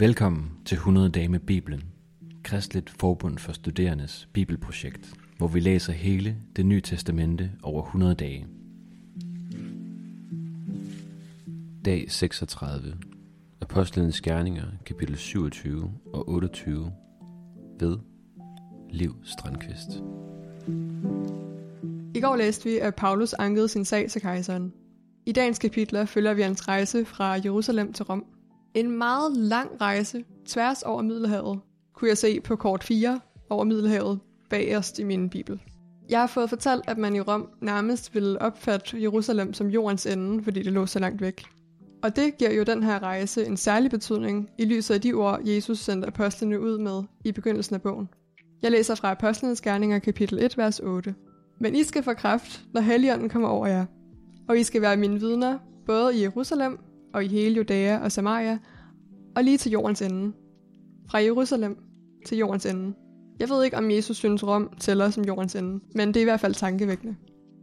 Velkommen til 100 dage med Bibelen, Kristligt Forbund for Studerendes Bibelprojekt, hvor vi læser hele det nye testamente over 100 dage. Dag 36. Apostlenes Gerninger, kapitel 27 og 28 ved Liv Strandqvist. I går læste vi, at Paulus ankede sin sag til kejseren. I dagens kapitler følger vi hans rejse fra Jerusalem til Rom. En meget lang rejse tværs over Middelhavet, kunne jeg se på kort 4 over Middelhavet bagerst i min bibel. Jeg har fået fortalt, at man i Rom nærmest ville opfatte Jerusalem som jordens ende, fordi det lå så langt væk. Og det giver jo den her rejse en særlig betydning i lyset af de ord, Jesus sendte apostlene ud med i begyndelsen af bogen. Jeg læser fra Apostlenes Gerninger kapitel 1, vers 8. Men I skal få kraft, når Helligånden kommer over jer, og I skal være mine vidner, både i Jerusalem og i hele Judæa og Samaria, og lige til jordens ende. Fra Jerusalem til jordens ende. Jeg ved ikke, om Jesus synes Rom tæller som jordens ende, men det er i hvert fald tankevækkende.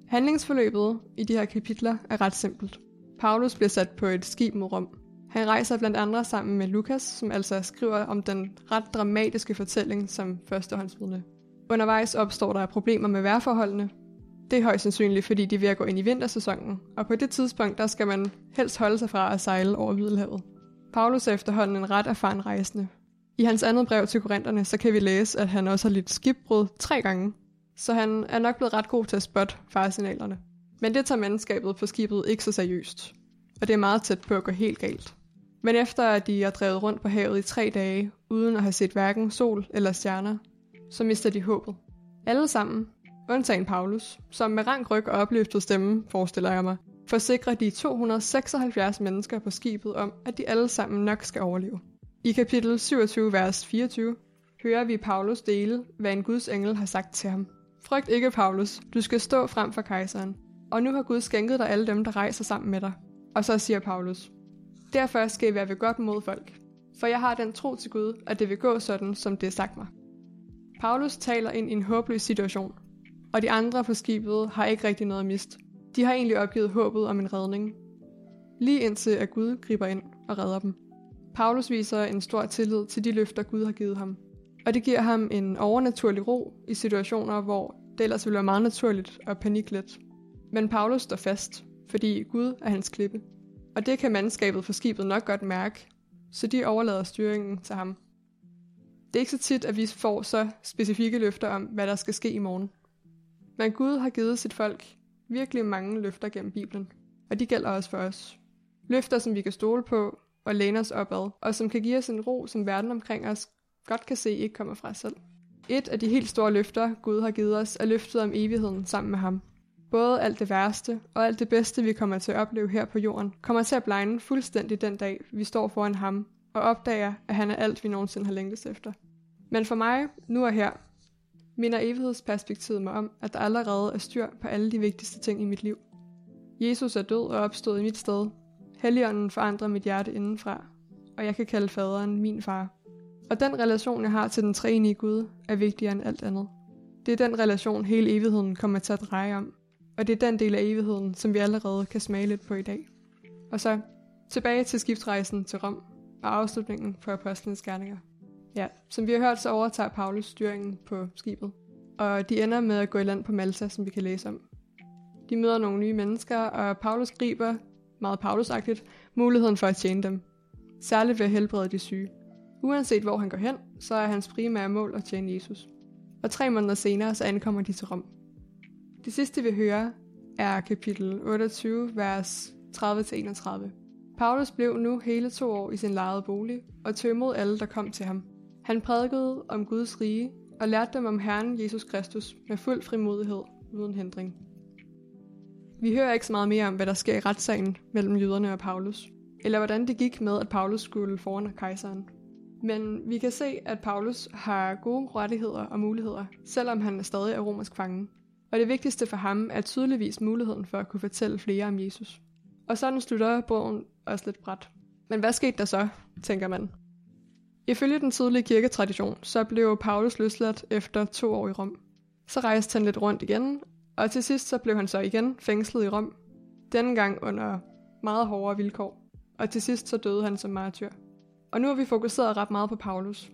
Handlingsforløbet i de her kapitler er ret simpelt. Paulus bliver sat på et skib mod Rom. Han rejser blandt andre sammen med Lukas, som altså skriver om den ret dramatiske fortælling som førstehåndsvidne. Undervejs opstår der problemer med vejrforholdene. Det er højst sandsynligt, fordi de er ved at gå ind i vintersæsonen, og på det tidspunkt der skal man helst holde sig fra at sejle over Middelhavet. Paulus er efterhånden en ret erfaren rejsende. I hans andet brev til Korintherne, så kan vi læse, at han også har lidt skibbrud tre gange, så han er nok blevet ret god til at spotte faresignalerne. Men det tager mandskabet på skibet ikke så seriøst, og det er meget tæt på at gå helt galt. Men efter at de er drevet rundt på havet i tre dage, uden at have set hverken sol eller stjerner, så mister de håbet. Alle sammen, undtagen Paulus, som med rank ryg og opløftet stemme, forestiller jeg mig, forsikrer de 276 mennesker på skibet om, at de alle sammen nok skal overleve. I kapitel 27, vers 24, hører vi Paulus dele, hvad en Guds engel har sagt til ham. Frygt ikke, Paulus, du skal stå frem for kejseren, og nu har Gud skænket dig alle dem, der rejser sammen med dig. Og så siger Paulus, Derfor skal I være ved godt mod folk, for jeg har den tro til Gud, at det vil gå sådan, som det er sagt mig. Paulus taler ind i en håbløs situation, og de andre på skibet har ikke rigtig noget at miste. De har egentlig opgivet håbet om en redning. Lige indtil at Gud griber ind og redder dem. Paulus viser en stor tillid til de løfter, Gud har givet ham. Og det giver ham en overnaturlig ro i situationer, hvor det ellers ville være meget naturligt at panikke lidt. Men Paulus står fast, fordi Gud er hans klippe. Og det kan mandskabet for skibet nok godt mærke, så de overlader styringen til ham. Det er ikke så tit, at vi får så specifikke løfter om, hvad der skal ske i morgen. Men Gud har givet sit folk virkelig mange løfter gennem Bibelen, og de gælder også for os. Løfter, som vi kan stole på og læne os opad, og som kan give os en ro, som verden omkring os godt kan se ikke kommer fra os selv. Et af de helt store løfter, Gud har givet os, er løftet om evigheden sammen med ham. Både alt det værste og alt det bedste, vi kommer til at opleve her på jorden, kommer til at blegne fuldstændig den dag, vi står foran ham og opdager, at han er alt, vi nogensinde har længtes efter. Men for mig, nu og her, minder evighedsperspektivet mig om, at der allerede er styr på alle de vigtigste ting i mit liv. Jesus er død og opstået i mit sted. Helligånden forandrer mit hjerte indenfra, og jeg kan kalde faderen min far. Og den relation, jeg har til den treenige Gud, er vigtigere end alt andet. Det er den relation, hele evigheden kommer til at dreje om. Og det er den del af evigheden, som vi allerede kan smage lidt på i dag. Og så tilbage til skiftrejsen til Rom og afslutningen på apostlenes gerninger. Ja, som vi har hørt, så overtager Paulus styringen på skibet. Og de ender med at gå i land på Malta, som vi kan læse om. De møder nogle nye mennesker, og Paulus griber, meget Paulusagtigt, muligheden for at tjene dem. Særligt ved at helbrede de syge. Uanset hvor han går hen, så er hans primære mål at tjene Jesus. Og tre måneder senere, så ankommer de til Rom. Det sidste vi hører er kapitel 28, vers 30-31. Paulus blev nu hele to år i sin lejede bolig og tømmede alle, der kom til ham. Han prædikede om Guds rige og lærte dem om Herren Jesus Kristus med fuld frimodighed uden hindring. Vi hører ikke så meget mere om, hvad der sker i retssagen mellem jøderne og Paulus, eller hvordan det gik med, at Paulus skulle foran kejseren. Men vi kan se, at Paulus har gode rettigheder og muligheder, selvom han er stadig er romersk fange. Og det vigtigste for ham er tydeligvis muligheden for at kunne fortælle flere om Jesus. Og sådan slutter bogen også lidt bræt. Men hvad skete der så, tænker man? Ifølge den tidlige kirketradition, så blev Paulus løsladt efter to år i Rom. Så rejste han lidt rundt igen, og til sidst så blev han så igen fængslet i Rom. Denne gang under meget hårdere vilkår. Og til sidst så døde han som martyr. Og nu har vi fokuseret ret meget på Paulus.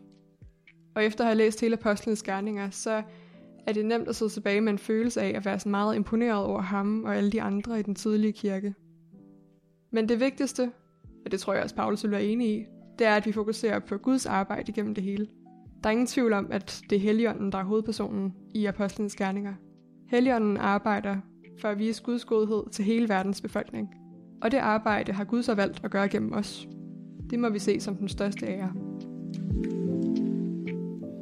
Og efter at have læst hele apostlenes gerninger, så er det nemt at sidde tilbage med en følelse af at være sådan meget imponeret over ham og alle de andre i den tidlige kirke. Men det vigtigste, og det tror jeg også Paulus vil være enig i, det er, at vi fokuserer på Guds arbejde igennem det hele. Der er ingen tvivl om, at det er Helligånden, der er hovedpersonen i apostlenes gerninger. Helligånden arbejder for at vise Guds godhed til hele verdens befolkning. Og det arbejde har Gud så valgt at gøre gennem os. Det må vi se som den største ære.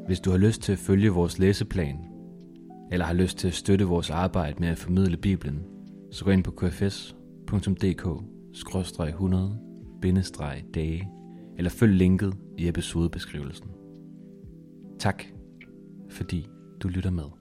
Hvis du har lyst til at følge vores læseplan, eller har lyst til at støtte vores arbejde med at formidle Bibelen, så gå ind på kfs.dk-100-dage, eller følg linket i episodebeskrivelsen. Tak, fordi du lytter med.